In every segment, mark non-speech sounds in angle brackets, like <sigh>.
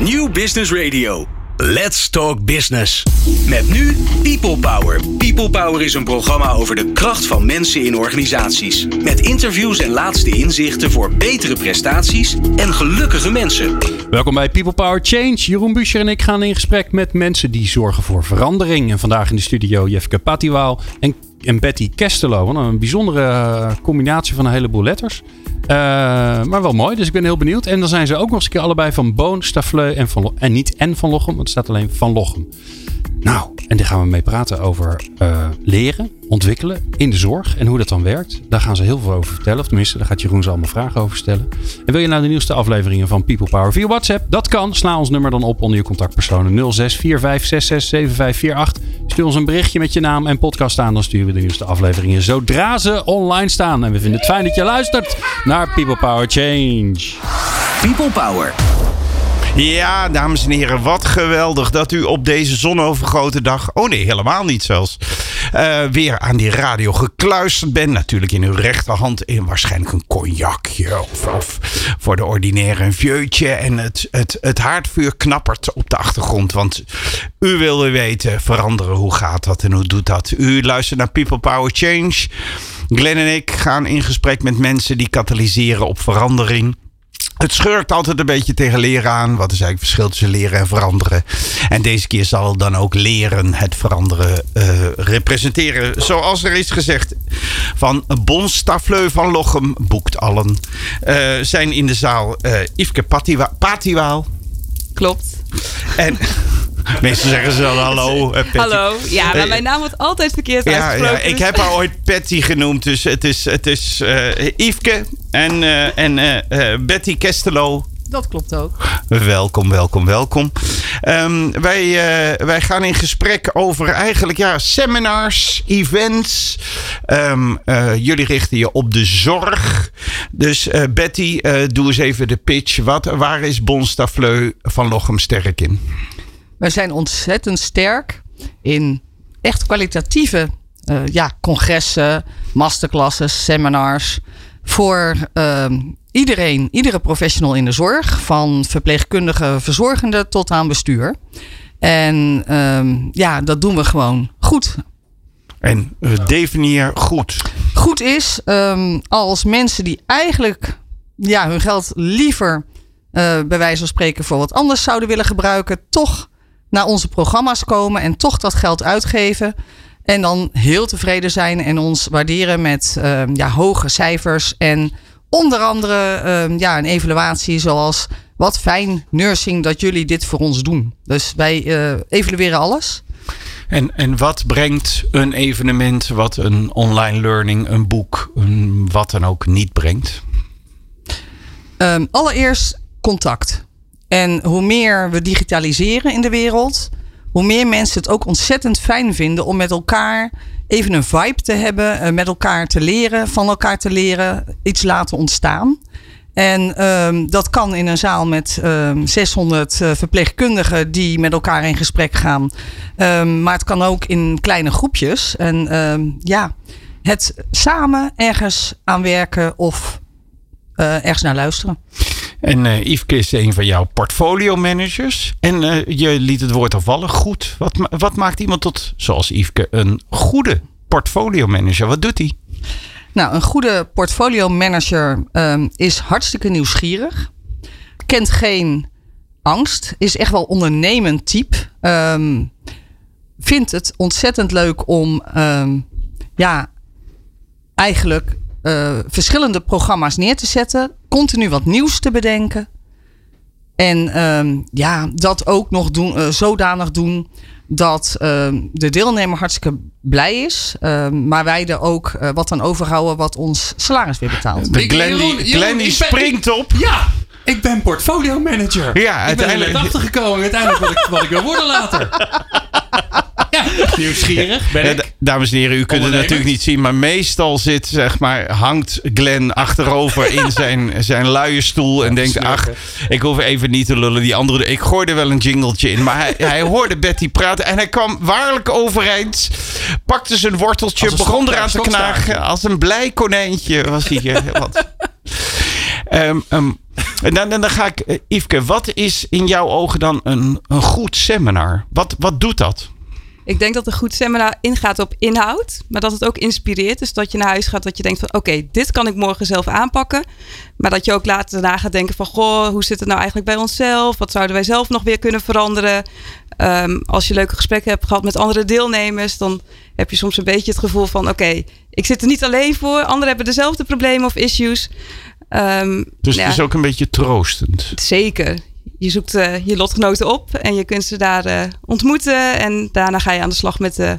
New Business Radio. Let's Talk Business. Met nu People Power. People Power is een programma over de kracht van mensen in organisaties. Met interviews en laatste inzichten voor betere prestaties en gelukkige mensen. Welkom bij People Power Change. Jeroen Buescher en ik gaan in gesprek met mensen die zorgen voor verandering. En vandaag in de studio Jefke Patiwaal en, en Betty Kestelo. Wat Een bijzondere eh, combinatie van een heleboel letters. Uh, maar wel mooi, dus ik ben heel benieuwd. En dan zijn ze ook nog eens een keer allebei van Boon, Stafleu en van En niet en van Lochem, want het staat alleen van Lochem. Nou, en daar gaan we mee praten over uh, leren, ontwikkelen in de zorg en hoe dat dan werkt. Daar gaan ze heel veel over vertellen. Of tenminste, daar gaat Jeroen ze allemaal vragen over stellen. En wil je nou de nieuwste afleveringen van People Power via WhatsApp? Dat kan. Sla ons nummer dan op onder je contactpersonen 0645667548. Stuur ons een berichtje met je naam en podcast aan. Dan sturen we de nieuwste afleveringen zodra ze online staan. En we vinden het fijn dat je luistert naar People Power Change. People Power. Ja, dames en heren, wat geweldig dat u op deze zonovergoten dag, oh nee, helemaal niet zelfs, uh, weer aan die radio gekluisterd bent. Natuurlijk in uw rechterhand in waarschijnlijk een cognacje of, of voor de ordinaire een vieutje. En het, het, het haardvuur knappert op de achtergrond, want u wilde weten, veranderen, hoe gaat dat en hoe doet dat? U luistert naar People Power Change. Glenn en ik gaan in gesprek met mensen die katalyseren op verandering. Het schurkt altijd een beetje tegen leren aan. Wat is eigenlijk het verschil tussen leren en veranderen? En deze keer zal dan ook leren het veranderen uh, representeren. Zoals er is gezegd van Bon Stafleu van Lochem boekt allen. Uh, zijn in de zaal uh, Yveske Patiwa Patiwaal. Klopt. En <laughs> Meestal zeggen ze dan hallo. <laughs> Uh, hallo. Ja, maar mijn naam wordt altijd verkeerd ja, uitgesproken. Ja, ik heb haar ooit Patty genoemd. Dus het is, het is uh, Yveske en, uh, en uh, Betty Kestelo. Dat klopt ook. Welkom, welkom, welkom. Um, wij, uh, wij gaan in gesprek over eigenlijk ja, seminars, events. Um, uh, jullie richten je op de zorg. Dus uh, Betty, doe eens even de pitch. Wat, waar is Bonstafleu van Lochem sterk in? Wij zijn ontzettend sterk in echt kwalitatieve ja, congressen, masterclasses, seminars. Voor iedereen, iedere professional in de zorg, van verpleegkundige, verzorgende tot aan bestuur. En um, ja, dat doen we gewoon goed. En uh, definieer goed. Goed is um, als mensen die eigenlijk ja, hun geld liever uh, bij wijze van spreken voor wat anders zouden willen gebruiken, toch naar onze programma's komen en toch dat geld uitgeven. En dan heel tevreden zijn en ons waarderen met uh, ja, hoge cijfers en Onder andere uh, ja, een evaluatie zoals wat fijn nursing dat jullie dit voor ons doen. Dus wij uh, evalueren alles. En, en wat brengt een evenement, wat een online learning, een boek, een wat dan ook niet brengt? Um, allereerst contact. En hoe meer we digitaliseren in de wereld, hoe meer mensen het ook ontzettend fijn vinden om met elkaar even een vibe te hebben, met elkaar te leren, van elkaar te leren, iets laten ontstaan. En um, dat kan in een zaal met um, 600 uh, verpleegkundigen die met elkaar in gesprek gaan. Um, maar het kan ook in kleine groepjes. En ja, het samen ergens aan werken of uh, ergens naar luisteren. En uh, Yveske is een van jouw portfolio managers. En uh, je liet het woord al vallen. Goed. Wat, wat maakt iemand tot, zoals Yveske, een goede portfolio manager? Wat doet hij? Nou, een goede portfolio manager um, is hartstikke nieuwsgierig. Kent geen angst. Is echt wel ondernemend type. Um, vindt het ontzettend leuk om um, ja, eigenlijk uh, verschillende programma's neer te zetten. Continu wat nieuws te bedenken. En um, ja, dat ook nog doen, uh, zodanig doen dat uh, de deelnemer hartstikke blij is. Uh, maar wij er ook uh, wat aan overhouden wat ons salaris weer betaalt. De Glenn die, Glenn die springt op. Ja, ik ben portfolio manager. Ja, uiteindelijk. Ik ben er achtergekomen uiteindelijk wat ik, wat ik wil worden later. <laughs> Ja, nieuwsgierig ben ik. Dames en heren, u kunt het natuurlijk niet zien, maar meestal zit, zeg maar, hangt Glenn achterover <laughs> in zijn, zijn luie stoel en denkt, ach, ik hoef even niet te lullen. Die andere, ik gooide wel een jingletje in, maar hij, <laughs> hij hoorde Betty praten en hij kwam waarlijk overeind, pakte zijn worteltje, begon eraan te knagen. Als een blij konijntje was hij. <laughs> Wat. Um, um, En dan, dan, ga ik, uh, Yveske, wat is in jouw ogen dan een, een goed seminar? Wat, wat doet dat? Ik denk dat een goed seminar ingaat op inhoud, maar dat het ook inspireert. Dus dat je naar huis gaat, dat je denkt van oké, dit kan ik morgen zelf aanpakken. Maar dat je ook later daarna gaat denken van goh, hoe zit het nou eigenlijk bij onszelf? Wat zouden wij zelf nog weer kunnen veranderen? Um, als je leuke gesprekken hebt gehad met andere deelnemers, dan heb je soms een beetje het gevoel van oké, ik zit er niet alleen voor. Anderen hebben dezelfde problemen of issues. Um, dus ja, het is ook een beetje troostend. Zeker je zoekt uh, je lotgenoten op en je kunt ze daar uh, ontmoeten. En daarna ga je aan de slag met de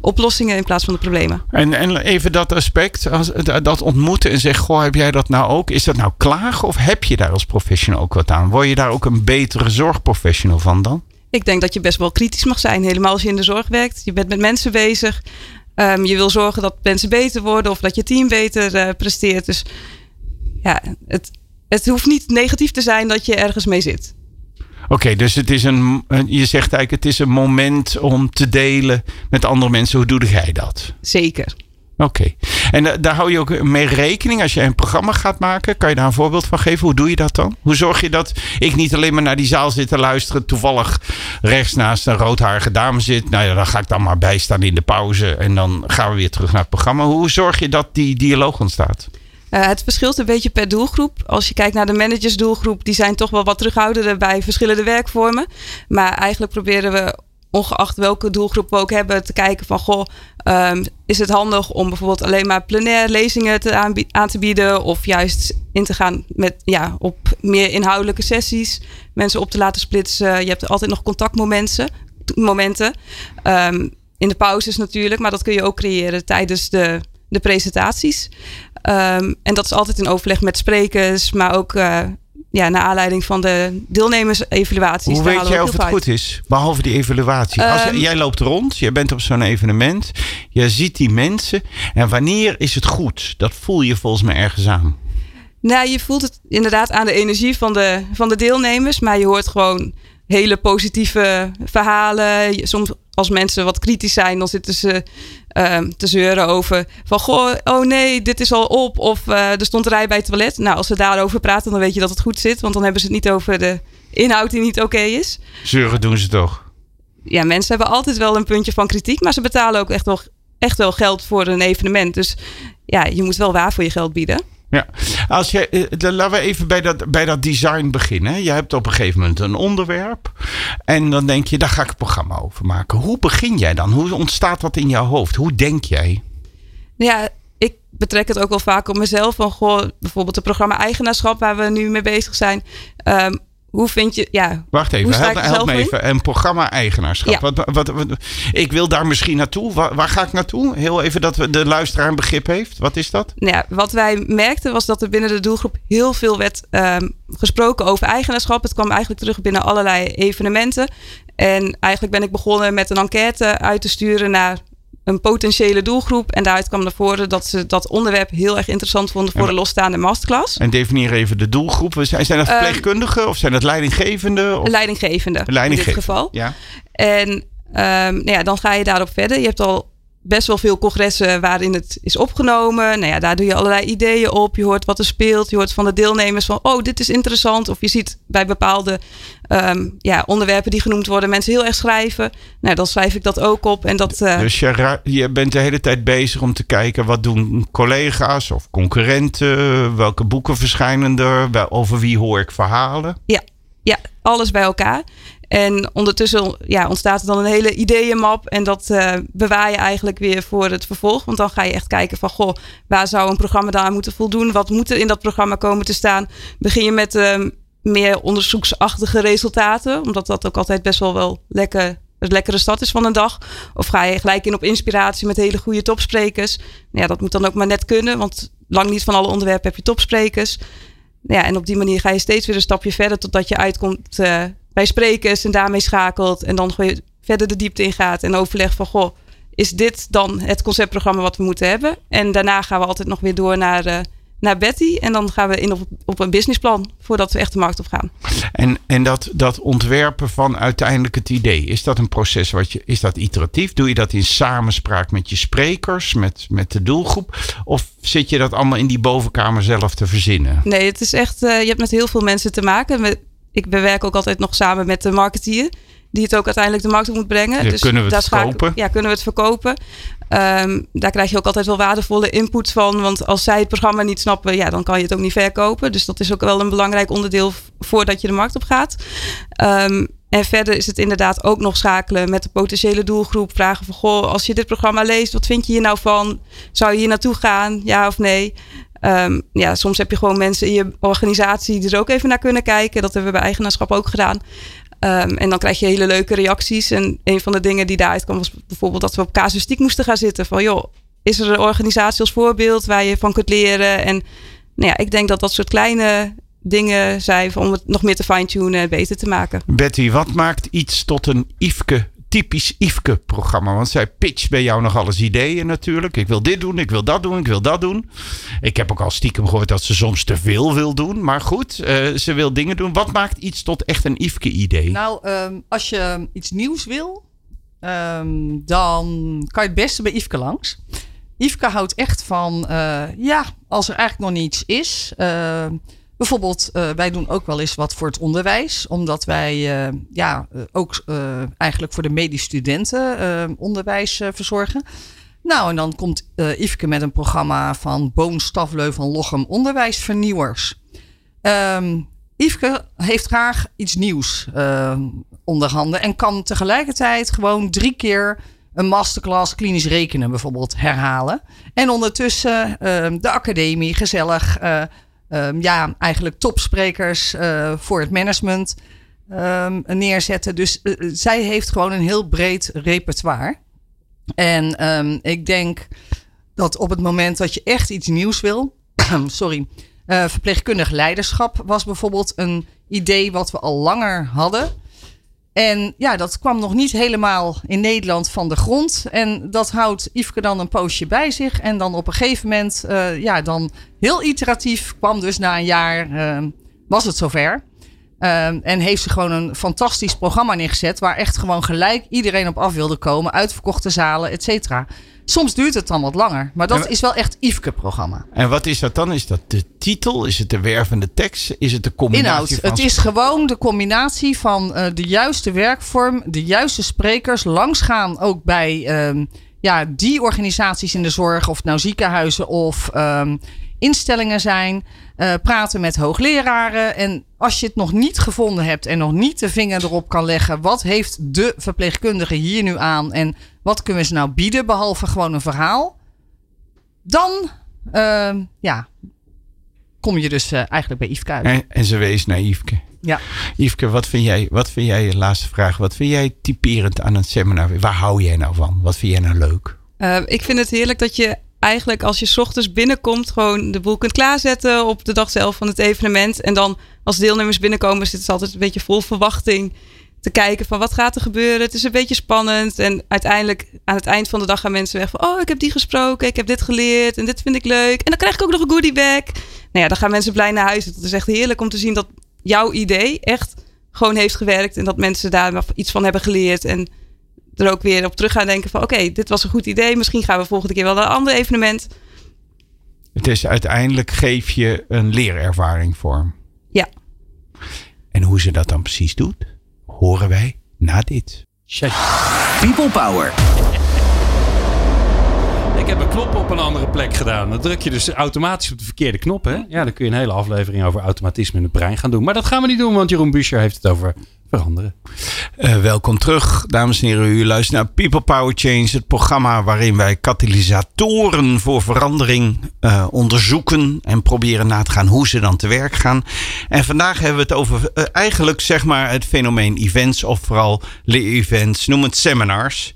oplossingen in plaats van de problemen. En, en even dat aspect, als, dat ontmoeten en zeggen: Goh, heb jij dat nou ook? Is dat nou klagen of heb je daar als professional ook wat aan? Word je daar ook een betere zorgprofessional van dan? Ik denk dat je best wel kritisch mag zijn, helemaal als je in de zorg werkt. Je bent met mensen bezig. Um, je wil zorgen dat mensen beter worden of dat je team beter uh, presteert. Dus ja, het, het hoeft niet negatief te zijn dat je ergens mee zit. Oké, dus het is een, je zegt eigenlijk, het is een moment om te delen met andere mensen. Hoe doe jij dat? Zeker. Oké. En uh, daar hou je ook mee rekening als je een programma gaat maken. Kan je daar een voorbeeld van geven? Hoe doe je dat dan? Hoe zorg je dat ik niet alleen maar naar die zaal zit te luisteren, toevallig rechts naast een roodharige dame zit? Nou ja, dan ga ik dan maar bijstaan in de pauze en dan gaan we weer terug naar het programma. Hoe zorg je dat die dialoog ontstaat? Uh, het verschilt een beetje per doelgroep. Als je kijkt naar de managersdoelgroep, die zijn toch wel wat terughoudender bij verschillende werkvormen. Maar eigenlijk proberen we, ongeacht welke doelgroep we ook hebben, te kijken van goh, um, is het handig om bijvoorbeeld alleen maar plenair lezingen te aan te bieden of juist in te gaan met ja, op meer inhoudelijke sessies, mensen op te laten splitsen. Je hebt altijd nog contactmomenten. Momenten. Um, in de pauzes natuurlijk, maar dat kun je ook creëren tijdens de, de presentaties. Um, en dat is altijd in overleg met sprekers, maar ook uh, ja, naar aanleiding van de deelnemersevaluaties. Hoe weet jij of het goed is, behalve die evaluatie? Um, Als, ehm, jij loopt rond, je bent op zo'n evenement, je ziet die mensen. En wanneer is het goed? Dat voel je volgens mij ergens aan. Nou, je voelt het inderdaad aan de energie van de, van de deelnemers, maar je hoort gewoon hele positieve verhalen. Soms als mensen wat kritisch zijn, dan zitten ze uh, te zeuren over van goh, oh nee, dit is al op. Of uh, er stond rij bij het toilet. Nou, als ze daarover praten, dan weet je dat het goed zit. Want dan hebben ze het niet over de inhoud die niet oké okay is. Zeuren doen ze toch? Ja, mensen hebben altijd wel een puntje van kritiek. Maar ze betalen ook echt wel, echt wel geld voor een evenement. Dus ja, je moet wel waar voor je geld bieden. Ja, als je, eh, laten we even bij dat, bij dat design beginnen. Je hebt op een gegeven moment een onderwerp. En dan denk je, daar ga ik een programma over maken. Hoe begin jij dan? Hoe ontstaat dat in jouw hoofd? Hoe denk jij? Ja, ik betrek het ook wel vaak op mezelf. Van, goh, bijvoorbeeld het programma Eigenaarschap, waar we nu mee bezig zijn. Um, hoe vind je, ja. Wacht even, help, help me even. Een programma-eigenaarschap. Ja. Wat, wat, wat, ik wil daar misschien naartoe. Waar, waar, ga ik naartoe? Heel even dat de luisteraar een begrip heeft. Wat is dat? Nou ja, wat wij merkten was dat er binnen de doelgroep heel veel werd um, gesproken over eigenaarschap. Het kwam eigenlijk terug binnen allerlei evenementen. En eigenlijk ben ik begonnen met een enquête uit te sturen naar een potentiële doelgroep. En daaruit kwam naar voren dat ze dat onderwerp heel erg interessant vonden voor de losstaande masterclass. En definieer even de doelgroep. Zijn, zijn dat ehm, verpleegkundigen of zijn dat leidinggevenden? Of? Leidinggevende, in dit geval. Ja. En um, nou ja, dan ga je daarop verder. Je hebt al best wel veel congressen waarin het is opgenomen. Nou ja, daar doe je allerlei ideeën op. Je hoort wat er speelt. Je hoort van de deelnemers van, oh, dit is interessant. Of je ziet bij bepaalde um, ja, onderwerpen die genoemd worden, mensen heel erg schrijven. Nou, dan schrijf ik dat ook op. En dat, uh... Dus je, je bent de hele tijd bezig om te kijken wat doen collega's of concurrenten? Welke boeken verschijnen er? Over wie hoor ik verhalen? Ja, ja alles bij elkaar. En ondertussen ja, ontstaat er dan een hele ideeënmap. En dat uh, bewaar je eigenlijk weer voor het vervolg. Want dan ga je echt kijken van, goh, waar zou een programma daar moeten voldoen? Wat moet er in dat programma komen te staan? Begin je met uh, meer onderzoeksachtige resultaten. Omdat dat ook altijd best wel wel lekker, lekkere stad is van een dag. Of ga je gelijk in op inspiratie met hele goede topsprekers? Ja, dat moet dan ook maar net kunnen. Want lang niet van alle onderwerpen heb je topsprekers. Ja, en op die manier ga je steeds weer een stapje verder totdat je uitkomt uh, bij sprekers en daarmee schakelt. En dan verder de diepte ingaat en overlegt van goh, is dit dan het conceptprogramma wat we moeten hebben? En daarna gaan we altijd nog weer door naar uh, naar Betty. En dan gaan we in op, op een businessplan voordat we echt de markt op gaan. En, en dat, dat ontwerpen van uiteindelijk het idee, is dat een proces wat je, is dat iteratief? Doe je dat in samenspraak met je sprekers, met, met de doelgroep? Of zit je dat allemaal in die bovenkamer zelf te verzinnen? Nee, het is echt, uh, je hebt met heel veel mensen te maken. Ik bewerk ook altijd nog samen met de marketeer die het ook uiteindelijk de markt op moet brengen. Ja, dus kunnen we het verkopen? ja, kunnen we het verkopen. Um, daar krijg je ook altijd wel waardevolle input van. Want als zij het programma niet snappen, ja, dan kan je het ook niet verkopen. Dus dat is ook wel een belangrijk onderdeel voordat je de markt op gaat. Um, en verder is het inderdaad ook nog schakelen met de potentiële doelgroep. Vragen van, goh, als je dit programma leest, wat vind je hier nou van? Zou je hier naartoe gaan, ja of nee? Um, ja, soms heb je gewoon mensen in je organisatie die er ook even naar kunnen kijken. Dat hebben we bij eigenaarschap ook gedaan. Um, en dan krijg je hele leuke reacties. En een van de dingen die daaruit kwam was bijvoorbeeld dat we op casuïstiek moesten gaan zitten. Van joh, is er een organisatie als voorbeeld waar je van kunt leren? En nou ja, ik denk dat dat soort kleine dingen zijn om het nog meer te fine-tunen en beter te maken. Betty, wat maakt iets tot een Ifke typisch Ifke-programma. Want zij pitcht bij jou nog alles ideeën natuurlijk. Ik wil dit doen, ik wil dat doen, ik wil dat doen. Ik heb ook al stiekem gehoord dat ze soms te veel wil doen. Maar goed, uh, ze wil dingen doen. Wat maakt iets tot echt een Ifke-idee? Nou, um, als je iets nieuws wil, um, dan kan je het beste bij Ifke langs. Ifke houdt echt van, uh, ja, als er eigenlijk nog niets is... Uh, Bijvoorbeeld, uh, wij doen ook wel eens wat voor het onderwijs, omdat wij uh, ja, uh, ook eigenlijk voor de medisch studenten onderwijs verzorgen. Nou, en dan komt Yveske met een programma van Boon Stafleu van Lochem Onderwijsvernieuwers. Um, Yveske heeft graag iets nieuws onder handen en kan tegelijkertijd gewoon drie keer een masterclass klinisch rekenen bijvoorbeeld herhalen. En ondertussen de academie gezellig um, ja, eigenlijk topsprekers uh, voor het management um, neerzetten. Dus uh, zij heeft gewoon een heel breed repertoire. En um, ik denk dat op het moment dat je echt iets nieuws wil, <clears throat> sorry, uh, verpleegkundig leiderschap was bijvoorbeeld een idee wat we al langer hadden. En ja, dat kwam nog niet helemaal in Nederland van de grond. En dat houdt Yveske dan een poosje bij zich. En dan op een gegeven moment, uh, ja, dan heel iteratief kwam dus na een jaar, uh, was het zover. Uh, en heeft ze gewoon een fantastisch programma neergezet. Waar echt gewoon gelijk iedereen op af wilde komen. Uitverkochte zalen, et cetera. Soms duurt het dan wat langer. Maar dat is wel echt Yveske-programma. En wat is dat dan? Is dat de titel? Is het de wervende tekst? Is het de combinatie Inhoud. van... Het is gewoon de combinatie van uh, de juiste werkvorm, de juiste sprekers. Langsgaan ook bij uh, ja, die organisaties in de zorg. Of het nou ziekenhuizen of um, instellingen zijn. Uh, praten met hoogleraren. En als je het nog niet gevonden hebt en nog niet de vinger erop kan leggen. Wat heeft de verpleegkundige hier nu aan? En wat kunnen we ze nou bieden behalve gewoon een verhaal? Dan, uh, ja, kom je dus uh, eigenlijk bij Yveske uit. En, en, ze wees naar Yveske. Ja. Yveske, wat vind jij, wat vind jij, laatste vraag, wat vind jij typerend aan een seminar? Waar hou jij nou van? Wat vind jij nou leuk? Uh, ik vind het heerlijk dat je eigenlijk als je ochtends binnenkomt, gewoon de boel kunt klaarzetten op de dag zelf van het evenement. En dan als deelnemers binnenkomen, zit het altijd een beetje vol verwachting te kijken van wat gaat er gebeuren. Het is een beetje spannend. En uiteindelijk aan het eind van de dag gaan mensen weg van oh, ik heb die gesproken, ik heb dit geleerd en dit vind ik leuk. En dan krijg ik ook nog een goodie bag. Nou ja, dan gaan mensen blij naar huis. Het is echt heerlijk om te zien dat jouw idee echt gewoon heeft gewerkt en dat mensen daar iets van hebben geleerd en er ook weer op terug gaan denken van oké, okay, dit was een goed idee. Misschien gaan we volgende keer wel naar een ander evenement. Het is uiteindelijk geef je een leerervaring vorm. Ja. En hoe ze dat dan precies doet, horen wij na dit. People Power. Ik heb een knop op een andere plek gedaan. Dan druk je dus automatisch op de verkeerde knop. Hè? Ja, dan kun je een hele aflevering over automatisme in het brein gaan doen. Maar dat gaan we niet doen, want Jeroen Buescher heeft het over veranderen. Uh, welkom terug, dames en heren. U luistert naar People Power Change, het programma waarin wij katalysatoren voor verandering uh, onderzoeken en proberen na te gaan hoe ze dan te werk gaan. En vandaag hebben we het over uh, eigenlijk zeg maar het fenomeen events of vooral leer-events, noem het seminars.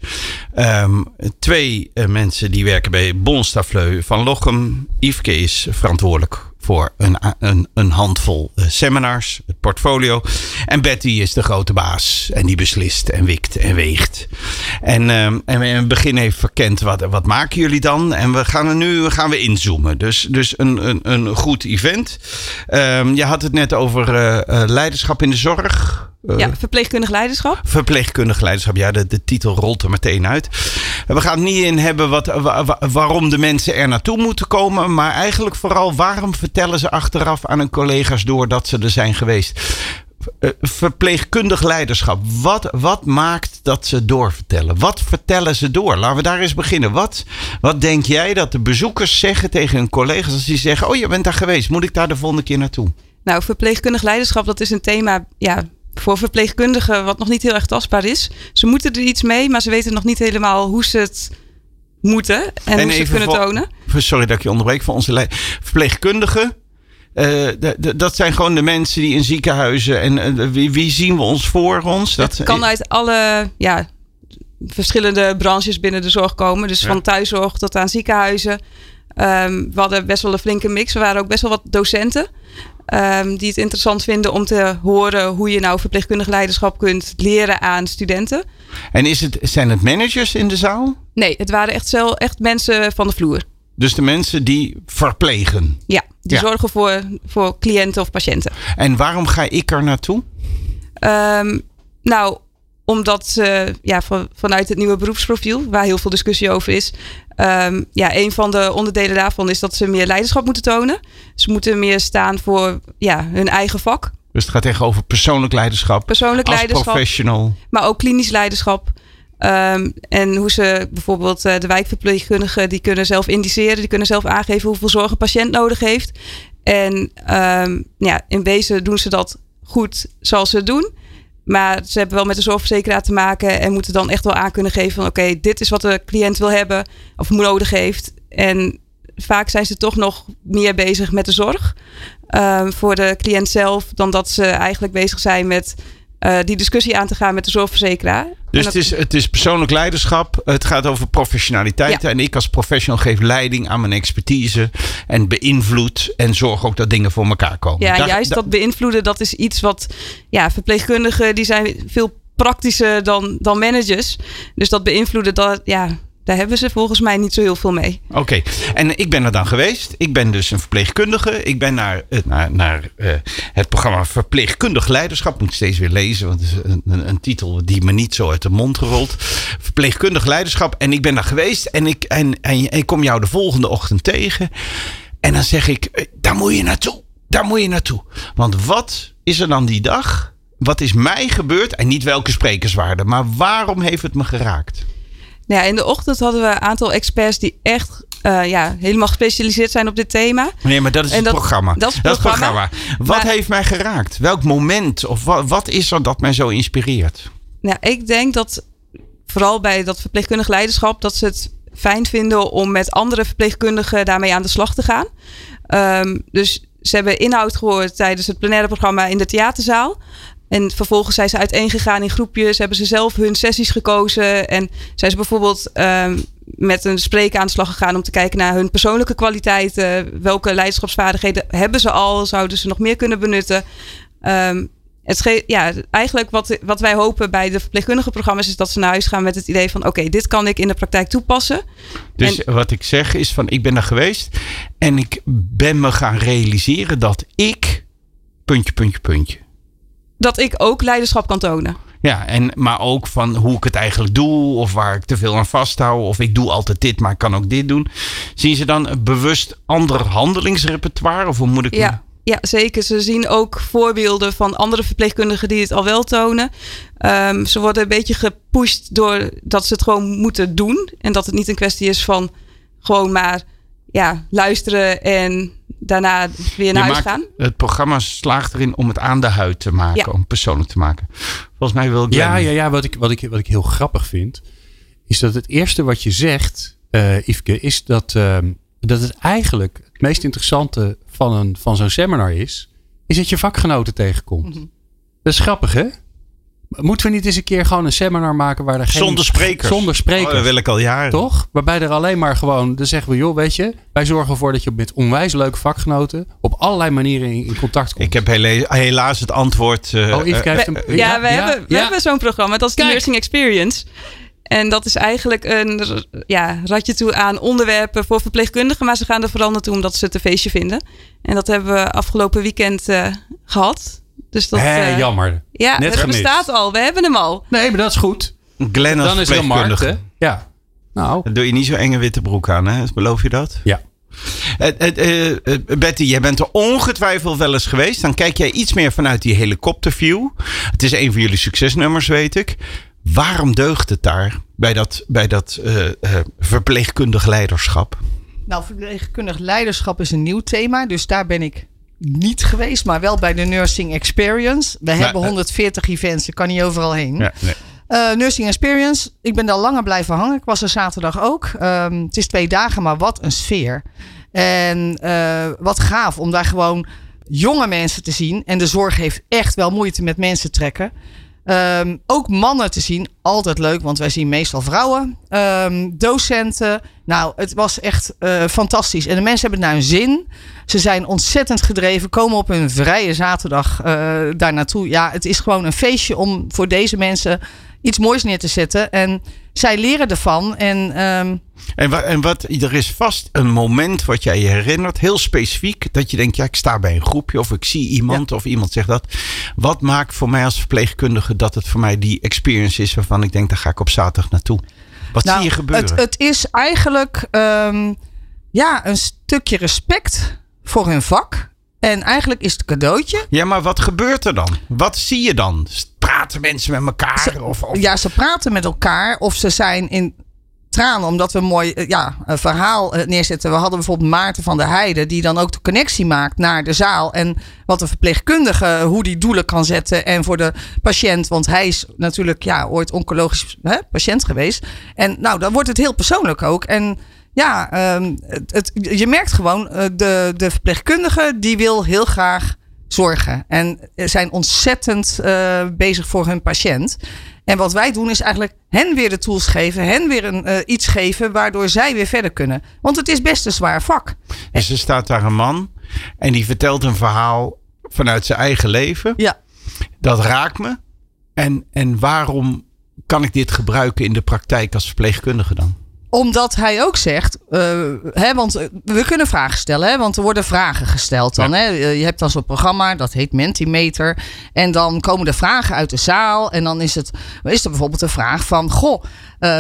Um, twee mensen die werken bij Bonstafleu van Lochem. Yveske is verantwoordelijk voor een, een, een handvol eh, seminars, het portfolio. En Betty is de grote baas en die beslist en wikt en weegt. En, ehm, en in het begin even verkend, wat, wat maken jullie dan? En we gaan er nu gaan we inzoomen. Dus, dus een, een, een goed event. Ehm, je had het net over eh, eh, leiderschap in de zorg. Uh, ja, verpleegkundig leiderschap. Verpleegkundig leiderschap, ja, de, de titel rolt er meteen uit. We gaan het niet in hebben wat, waarom de mensen er naartoe moeten komen, maar eigenlijk vooral waarom vertellen ze achteraf aan hun collega's door dat ze er zijn geweest. Verpleegkundig leiderschap. Wat, wat maakt dat ze doorvertellen? Wat vertellen ze door? Laten we daar eens beginnen. Wat, wat denk jij dat de bezoekers zeggen tegen hun collega's als die zeggen: Oh, je bent daar geweest, moet ik daar de volgende keer naartoe? Nou, verpleegkundig leiderschap, dat is een thema ja, voor verpleegkundigen wat nog niet heel erg tastbaar is. Ze moeten er iets mee, maar ze weten nog niet helemaal hoe ze het moeten en, hoe ze het kunnen tonen. Sorry dat ik je onderbreek. Voor onze verpleegkundigen. Uh, dat zijn gewoon de mensen die in ziekenhuizen. En uh, wie, wie, zien we ons voor ons? Dat het kan uit alle ja, verschillende branches binnen de zorg komen. Dus van thuiszorg tot aan ziekenhuizen. Um, we hadden best wel een flinke mix. Er waren ook best wel wat docenten. Um, die het interessant vinden om te horen hoe je nou verpleegkundig leiderschap kunt leren aan studenten. En is het, zijn het managers in de zaal? Nee, het waren echt, zelf, echt mensen van de vloer. Dus de mensen die verplegen? Ja, die zorgen voor, voor cliënten of patiënten. En waarom ga ik er naartoe? Um, nou, omdat uh, ja, van, vanuit het nieuwe beroepsprofiel, waar heel veel discussie over is, um, ja, een van de onderdelen daarvan is dat ze meer leiderschap moeten tonen. Ze moeten meer staan voor ja, hun eigen vak. Dus het gaat echt over persoonlijk leiderschap. Persoonlijk als leiderschap. professional. Maar ook klinisch leiderschap. Um, en hoe ze bijvoorbeeld uh, de wijkverpleegkundigen, die kunnen zelf indiceren, die kunnen zelf aangeven hoeveel zorg een patiënt nodig heeft. En um, ja, in wezen doen ze dat goed zoals ze het doen. Maar ze hebben wel met de zorgverzekeraar te maken en moeten dan echt wel aan kunnen geven van oké, dit is wat de cliënt wil hebben of nodig heeft. En vaak zijn ze toch nog meer bezig met de zorg uh, voor de cliënt zelf dan dat ze eigenlijk bezig zijn met uh, die discussie aan te gaan met de zorgverzekeraar. Dus het, is, het is persoonlijk leiderschap. Het gaat over professionaliteit. En ik als professional geef leiding aan mijn expertise. En beïnvloed. En zorg ook dat dingen voor elkaar komen. Ja, juist dat beïnvloeden. Dat is iets wat ja, verpleegkundigen. Die zijn veel praktischer dan, dan managers. Dus dat beïnvloeden. Dat, ja, daar hebben ze volgens mij niet zo heel veel mee. Oké, en ik ben er dan geweest. Ik ben dus een verpleegkundige. Ik ben naar, eh, naar, uh, het programma Verpleegkundig Leiderschap. Moet steeds weer lezen, want het is een, een, titel die me niet zo uit de mond gerold. Verpleegkundig Leiderschap. En ik ben daar geweest en ik, en, en, ik kom jou de volgende ochtend tegen. En dan zeg ik, eh, daar moet je naartoe. Daar moet je naartoe. Want wat is er dan die dag? Wat is mij gebeurd? En niet welke sprekers waren maar waarom heeft het me geraakt? Nou ja, in de ochtend hadden we een aantal experts die echt uh, ja, helemaal gespecialiseerd zijn op dit thema. Nee, maar dat is het programma. Dat is het programma. Wat heeft mij geraakt? Welk moment of wat, wat is er dat mij zo inspireert? Nou, ik denk dat vooral bij dat verpleegkundig leiderschap, dat ze het fijn vinden om met andere verpleegkundigen daarmee aan de slag te gaan. Um, dus ze hebben inhoud gehoord tijdens het plenaire programma in de theaterzaal. En vervolgens zijn ze uiteengegaan in groepjes, hebben ze zelf hun sessies gekozen. En zijn ze bijvoorbeeld um, met een spreker aan de slag gegaan om te kijken naar hun persoonlijke kwaliteiten. Welke leiderschapsvaardigheden hebben ze al? Zouden ze nog meer kunnen benutten? Um, het ja, eigenlijk wat, wat wij hopen bij de verpleegkundige programma's is dat ze naar huis gaan met het idee van oké, dit kan ik in de praktijk toepassen. Dus wat ik zeg is van ik ben daar geweest en ik ben me gaan realiseren dat ik puntje, puntje, puntje dat ik ook leiderschap kan tonen. Ja, en, maar ook van hoe ik het eigenlijk doe, of waar ik te veel aan vasthoud, of ik doe altijd dit, maar ik kan ook dit doen. Zien ze dan bewust ander handelingsrepertoire? Of hoe moet ik ja. Ja, zeker. Ze zien ook voorbeelden van andere verpleegkundigen die het al wel tonen. Um, ze worden een beetje gepusht door dat ze het gewoon moeten doen. En dat het niet een kwestie is van gewoon maar ja, luisteren en daarna weer naar huis gaan. Het programma slaagt erin om het aan de huid te maken, om persoonlijk te maken. Volgens mij wil ik. Ja, ja, ja wat, ik, wat, ik, wat ik heel grappig vind, is dat het eerste wat je zegt, uh, Yveske, is dat, uh, dat het eigenlijk het meest interessante van, een, van zo'n seminar is, is dat je vakgenoten tegenkomt. Mm Dat is grappig, hè? Moeten we niet eens een keer gewoon een seminar maken waar er geen... Zonder sprekers. Zonder sprekers. Oh, dat wil ik al jaren. Toch? Waarbij er alleen maar gewoon, dan zeggen we, joh, weet je, wij zorgen ervoor dat je met onwijs leuke vakgenoten op allerlei manieren in, in contact komt. Ik heb hele- helaas het antwoord. eh, Oh, Yves eh, krijgt hem. We- ja, we hebben, we ja. hebben zo'n programma. Dat is de Kijk. Nursing Experience. En dat is eigenlijk een ja, ratje toe aan onderwerpen voor verpleegkundigen. Maar ze gaan er vooral naartoe omdat ze het een feestje vinden. En dat hebben we afgelopen weekend eh, gehad. Dus dat, Hé, eh, jammer. Ja, Net het gemist. bestaat al. We hebben hem al. Nee, maar dat is goed. Glenn als Dan is er een markt, verpleegkundige. hè? Ja. Nou, Dan doe je niet zo'n enge witte broek aan, hè? Beloof je dat? ja. Eh, eh, eh, Betty, jij bent er ongetwijfeld wel eens geweest. Dan kijk jij iets meer vanuit die helikopterview. Het is een van jullie succesnummers, weet ik. Waarom deugt het daar bij dat, bij dat eh, eh, verpleegkundig leiderschap? Nou, verpleegkundig leiderschap is een nieuw thema. Dus daar ben ik niet geweest, maar wel bij de Nursing Experience. We hebben eh, 140 events, ik kan niet overal heen. nee. Eh, Nursing Experience, ik ben daar langer blijven hangen. Ik was er zaterdag ook. Ehm, het is twee dagen, maar wat een sfeer. En eh, wat gaaf om daar gewoon jonge mensen te zien. En de zorg heeft echt wel moeite met mensen trekken. Ehm, ook mannen te zien, altijd leuk, want wij zien meestal vrouwen. Ehm, docenten, nou, het was echt eh, fantastisch. En de mensen hebben naar hun zin. Ze zijn ontzettend gedreven, komen op hun vrije zaterdag eh, daar naartoe. Ja, het is gewoon een feestje om voor deze mensen iets moois neer te zetten. En zij leren ervan. En ehm, En, wa- en wat, er is vast een moment wat jij je herinnert, heel specifiek, dat je denkt, ja, ik sta bij een groepje of ik zie iemand of iemand zegt dat. Wat maakt voor mij als verpleegkundige dat het voor mij die experience is waarvan ik denk, daar ga ik op zaterdag naartoe? Wat zie je gebeuren? Nou, Het, het is eigenlijk ehm, ja, een stukje respect voor hun vak. En eigenlijk is het cadeautje. Ja, maar wat gebeurt er dan? Wat zie je dan? Praten mensen met elkaar? Of, of... Ja, ze praten met elkaar of ze zijn in tranen omdat we een mooi eh, ja, een verhaal eh, neerzetten. We hadden bijvoorbeeld Maarten van der Heijden die dan ook de connectie maakt naar de zaal. En wat een verpleegkundige, hoe die doelen kan zetten. En voor de patiënt, want hij is natuurlijk ja, ooit oncologisch hè, patiënt geweest. En nou, dan wordt het heel persoonlijk ook. En ja, ehm, het, het- je merkt gewoon, eh, de, de verpleegkundige die wil heel graag zorgen. En zijn ontzettend eh, bezig voor hun patiënt. En wat wij doen is eigenlijk hen weer de tools geven, hen weer een, eh, iets geven waardoor zij weer verder kunnen. Want het is best een zwaar vak. Dus er staat daar een man en die vertelt een verhaal vanuit zijn eigen leven. Ja. Dat raakt me. En, en waarom kan ik dit gebruiken in de praktijk als verpleegkundige dan? Omdat hij ook zegt, eh, hè, want eh, we kunnen vragen stellen, hè, want er worden vragen gesteld dan. Ja. Hè. Eh, Je hebt dan zo'n programma, dat heet Mentimeter. En dan komen de vragen uit de zaal. En dan is, het, is er bijvoorbeeld de vraag van, goh,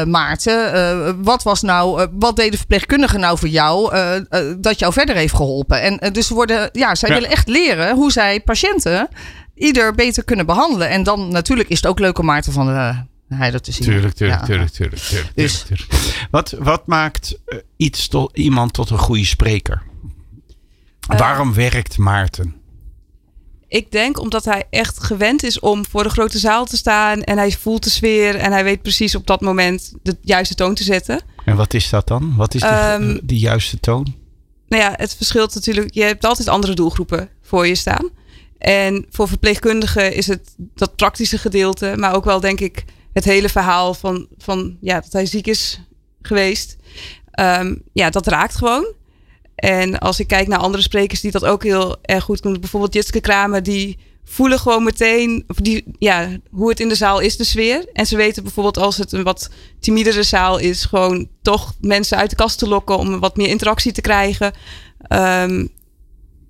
Maarten, wat was nou, wat deed de verpleegkundige nou voor jou, dat jou verder heeft geholpen? En dus worden, ja, zij Ja. willen echt leren hoe zij patiënten ieder beter kunnen behandelen. En dan natuurlijk is het ook leuk om Maarten van de Heijden te zien. Tuurlijk, tuurlijk, Ja. tuurlijk, tuurlijk, tuurlijk, Dus- tuurlijk. Wat, wat maakt eh, iets tot, iemand tot een goede spreker? Eh. Waarom werkt Maarten? Ik denk omdat hij echt gewend is om voor de grote zaal te staan. En hij voelt de sfeer. En hij weet precies op dat moment de juiste toon te zetten. En wat is dat dan? Wat is die, Ehm, die juiste toon? Nou ja, het verschilt natuurlijk. Je hebt altijd andere doelgroepen voor je staan. En voor verpleegkundigen is het dat praktische gedeelte. Maar ook wel denk ik het hele verhaal van, van ja, dat hij ziek is geweest. Ehm, ja, dat raakt gewoon. En als ik kijk naar andere sprekers die dat ook heel erg goed kunnen. Bijvoorbeeld Jitske Kramer, die voelen gewoon meteen of die, ja, hoe het in de zaal is, de sfeer. En ze weten bijvoorbeeld als het een wat timidere zaal is, gewoon toch mensen uit de kast te lokken om wat meer interactie te krijgen. Ehm,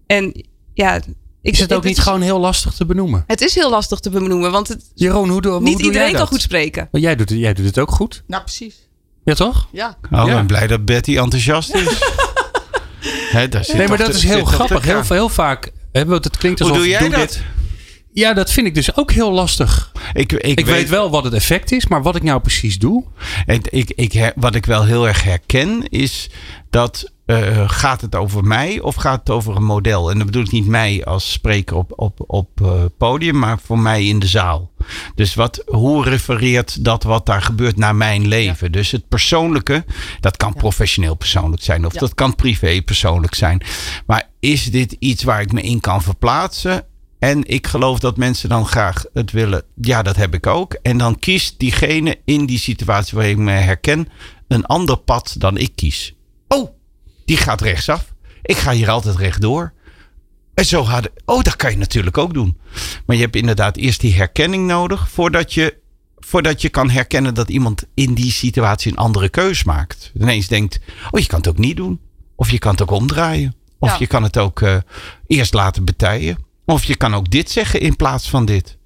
en ja, ik, Is het ook niet gewoon heel lastig te benoemen? Het is heel lastig te benoemen, want het, Jeroen, hoe, doe, hoe niet doe iedereen jij kan goed spreken. Maar jij, doet, het- jij doet het ook goed. Nou, precies. Ja, toch? Ja. Oh, ik Ja. ben blij dat Betty enthousiast is. <laughs> Hè, daar zit Nee, maar dat de- is heel grappig. Heel, heel vaak, hè, want het klinkt Hoe alsof doe jij dat? dit. Ja, dat vind ik dus ook heel lastig. Ik, ik, Ik, weet, wel wat het effect is, maar wat ik nou precies doe. Ik, ik, ik, her- wat ik wel heel erg herken is dat eh, gaat het over mij of gaat het over een model? En dan bedoel ik niet mij als spreker op, op, op eh, podium, maar voor mij in de zaal. Dus wat, hoe refereert dat wat daar gebeurt naar mijn leven? Dus het persoonlijke, dat kan professioneel persoonlijk zijn of Ja. dat kan privé persoonlijk zijn. Maar is dit iets waar ik me in kan verplaatsen? En ik geloof dat mensen dan graag het willen. Ja, dat heb ik ook. En dan kiest diegene in die situatie waar ik me herken een ander pad dan ik kies. Oh, die gaat rechtsaf. Ik ga hier altijd rechtdoor. En zo hadden. Oh, dat kan je natuurlijk ook doen. Maar je hebt inderdaad eerst die herkenning nodig voordat je, voordat je kan herkennen dat iemand in die situatie een andere keus maakt. Ineens denkt: Oh, je kan het ook niet doen. Of je kan het ook omdraaien. Of Ja. je kan het ook eh, eerst laten betijen. Of je kan ook dit zeggen in plaats van dit.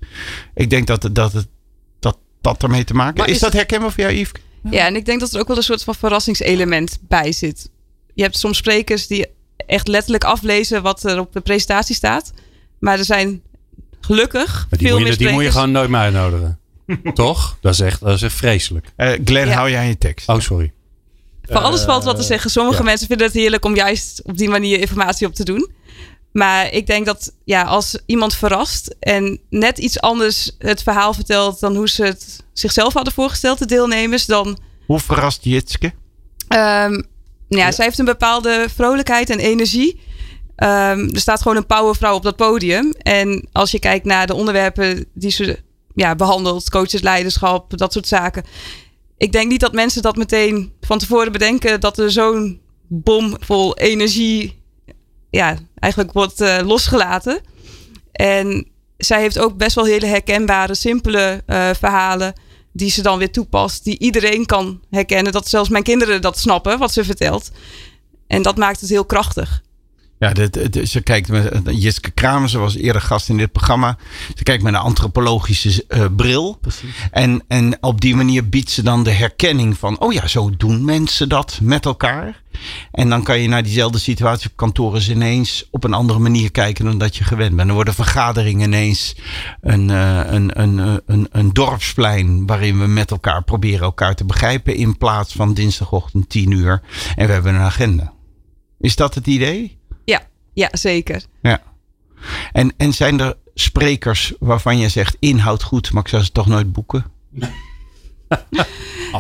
Ik denk dat dat het, dat, dat ermee te maken is. is dat herkenbaar voor jou, Yves? Ja, en ik denk dat er ook wel een soort van verrassingselement bij zit. Je hebt soms sprekers die echt letterlijk aflezen wat er op de presentatie staat. Maar er zijn gelukkig Maar die, veel moet je, meer die moet je gewoon nooit meer uitnodigen. <laughs> Toch? Dat is echt, dat is echt vreselijk. Eh, Glenn, Ja. hou jij je tekst. Oh, sorry. Van alles valt wat te zeggen. Sommige ja. mensen vinden het heerlijk om juist op die manier informatie op te doen. Maar ik denk dat ja, als iemand verrast en net iets anders het verhaal vertelt dan hoe ze het zichzelf hadden voorgesteld, de deelnemers, dan. Hoe verrast Jitske? ehm, nou ja, zij heeft een bepaalde vrolijkheid en energie. Ehm, er staat gewoon een powervrouw op dat podium. En als je kijkt naar de onderwerpen die ze ja, behandelt, coaches, leiderschap, dat soort zaken. Ik denk niet dat mensen dat meteen van tevoren bedenken dat er zo'n bom vol energie ja, eigenlijk wordt eh, losgelaten. En zij heeft ook best wel hele herkenbare, simpele eh, verhalen die ze dan weer toepast, die iedereen kan herkennen. Dat zelfs mijn kinderen dat snappen, wat ze vertelt. En dat maakt het heel krachtig. Ja, dit, dit- ze kijkt met Jiske Kramer, ze was eerder gast in dit programma. Ze kijkt met een antropologische eh, bril. En, en op die manier biedt ze dan de herkenning van: oh ja, zo doen mensen dat met elkaar. En dan kan je naar diezelfde situatie op kantoor eens ineens op een andere manier kijken dan dat je gewend bent. Dan worden vergaderingen ineens een, eh, een, een, eh, een, een dorpsplein waarin we met elkaar proberen elkaar te begrijpen in plaats van dinsdagochtend 10 uur en we hebben een agenda. Is dat het idee? Ja, zeker. Ja. En, en zijn er sprekers waarvan je zegt inhoud goed, maar ik zou ze toch nooit boeken? <laughs>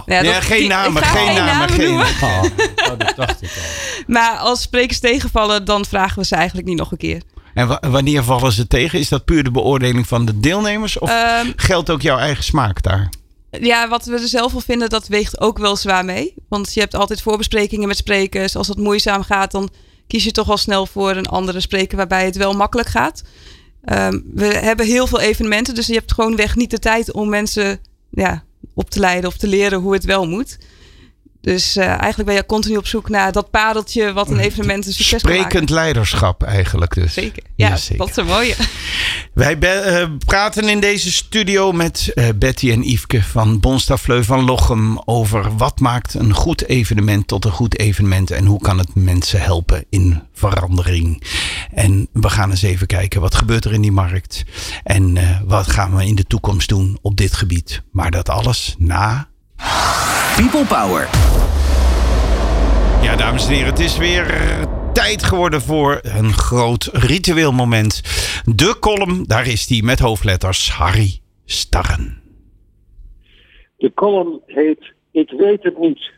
Ja, Ja, dat- geen namen, geen namen, geen noemen. Oh, <laughs> oh, dat dacht ik al. Maar als sprekers tegenvallen, dan vragen we ze eigenlijk niet nog een keer. En wa- wanneer vallen ze tegen? Is dat puur de beoordeling van de deelnemers? Of Ehm, geldt ook jouw eigen smaak daar? ja, wat we er zelf van vinden, dat weegt ook wel zwaar mee. Want je hebt altijd voorbesprekingen met sprekers. Als het moeizaam gaat, dan kies je toch al snel voor een andere spreker waarbij het wel makkelijk gaat. Ehm, we hebben heel veel evenementen, dus je hebt gewoon weg niet de tijd om mensen ja, op te leiden of te leren hoe het wel moet. Dus eh, eigenlijk ben je continu op zoek naar dat pareltje wat een evenement een succes. Sprekend leiderschap eigenlijk dus. Zeker. Ja, Jazeker. dat is een mooie. Wij eh, praten in deze studio met eh, Betty en Yveske van Bonstafleu van Lochem over wat maakt een goed evenement tot een goed evenement en hoe kan het mensen helpen in verandering. En we gaan eens even kijken wat gebeurt er in die markt en wat gaan we in de toekomst doen op dit gebied. Maar dat alles na People Power. Ja, dames en heren, het is weer tijd geworden voor een groot ritueel moment. De column, daar is die met hoofdletters Harry Starren. De column heet Ik weet het niet.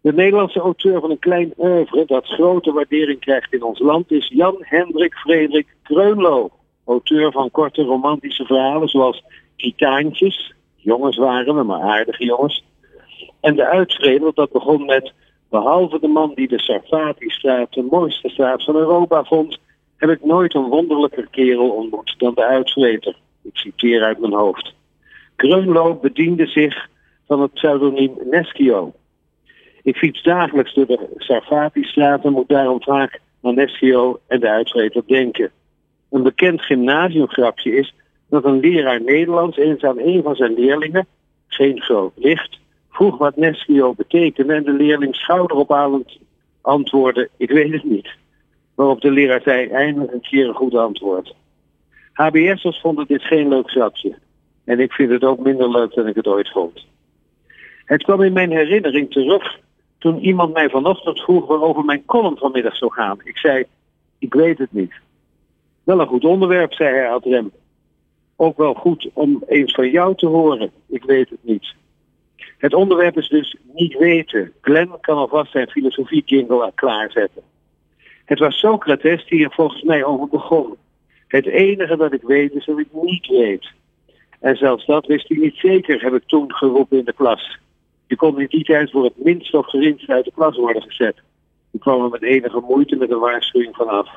De Nederlandse auteur van een klein oeuvre dat grote waardering krijgt in ons land is Jan Hendrik Frederik Kreunlo. Auteur van korte romantische verhalen zoals Titaantjes, jongens waren we, maar aardige jongens. En De Uitvreder, dat begon met Behalve de man die de Sarfati-straat de mooiste straat van Europa vond, heb ik nooit een wonderlijker kerel ontmoet dan de Uitvreter. Ik citeer uit mijn hoofd. Kreunlo bediende zich van het pseudoniem Neschio. Ik fiets dagelijks door de Sarfati-straat en moet daarom vaak aan Neschio en de uitvreter denken. Een bekend gymnasiumgrapje is dat een leraar Nederlands eens aan een van zijn leerlingen, geen groot licht, vroeg wat Neschio betekende en de leerling schouderophalend antwoordde, ik weet het niet. Waarop de leraar zei, eindelijk een keer een goed antwoord. HBS'ers vonden dit geen leuk grapje. En ik vind het ook minder leuk dan ik het ooit vond. Het kwam in mijn herinnering terug toen iemand mij vanochtend vroeg waarover mijn column vanmiddag zou gaan. Ik zei, ik weet het niet. Wel een goed onderwerp, zei hij ad rem. Ook wel goed om eens van jou te horen. Ik weet het niet. Het onderwerp is dus niet weten. Glenn kan alvast zijn filosofie jingle klaarzetten. Het was Socrates die er volgens mij over begon. Het enige dat ik weet is dat ik niet weet. En zelfs dat wist hij niet zeker, heb ik toen geroepen in de klas. Je kon in die tijd voor het minst of geringst uit de klas worden gezet. Ik kwam er met enige moeite met een waarschuwing vanaf.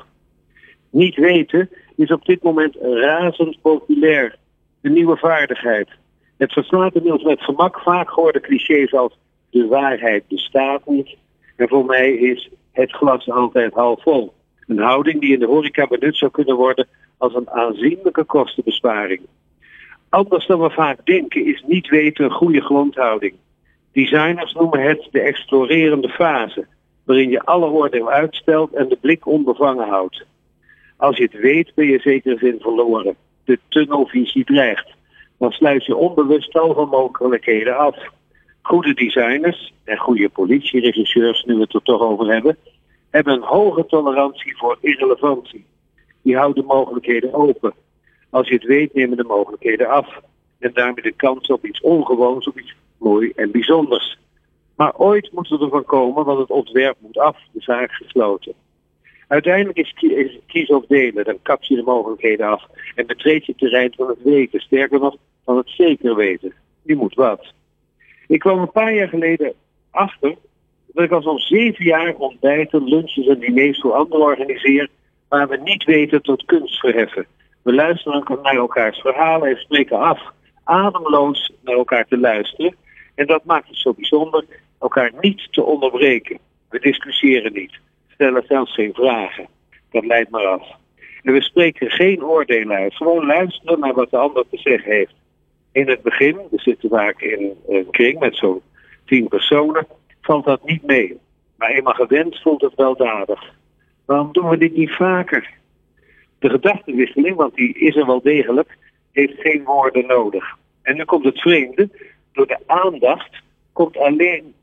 Niet weten is op dit moment razend populair. Een nieuwe vaardigheid. Het verslaat inmiddels met gemak vaak gehoorde clichés als de waarheid bestaat niet. En voor mij is het glas altijd half vol. Een houding die in de horeca benut zou kunnen worden als een aanzienlijke kostenbesparing. Anders dan we vaak denken is niet weten een goede grondhouding. Designers noemen het de explorerende fase, waarin je alle oordeel uitstelt en de blik onbevangen houdt. Als je het weet ben je zeker zin verloren. De tunnelvisie dreigt. Dan sluit je onbewust tal mogelijkheden af. Goede designers en goede politieregisseurs, nu we het er toch over hebben, hebben een hoge tolerantie voor irrelevantie. Die houden mogelijkheden open. Als je het weet, nemen de mogelijkheden af. En daarmee de kans op iets ongewoons, op iets mooi en bijzonders. Maar ooit moet het ervan komen, want het ontwerp moet af, de zaak gesloten. Uiteindelijk is, is kiezen of delen, dan kap je de mogelijkheden af en betreed je het terrein van het weten, sterker nog van het zeker weten. Je moet wat. Ik kwam een paar jaar geleden achter dat ik al zo'n zeven jaar ontbijten, lunches en diners voor anderen organiseer, waar we niet weten tot kunst verheffen. We luisteren naar elkaars verhalen en spreken af, ademloos naar elkaar te luisteren. En dat maakt het zo bijzonder, elkaar niet te onderbreken. We discussiëren niet, stellen zelfs geen vragen. Dat leidt maar af. En we spreken geen oordelen uit, gewoon luisteren naar wat de ander te zeggen heeft. In het begin, we zitten vaak in een kring met zo'n tien personen, valt dat niet mee. Maar eenmaal gewend voelt het weldadig. Waarom doen we dit niet vaker? De gedachtenwisseling, want die is er wel degelijk, heeft geen woorden nodig. En nu komt het vreemde, door de aandacht komt, alleen,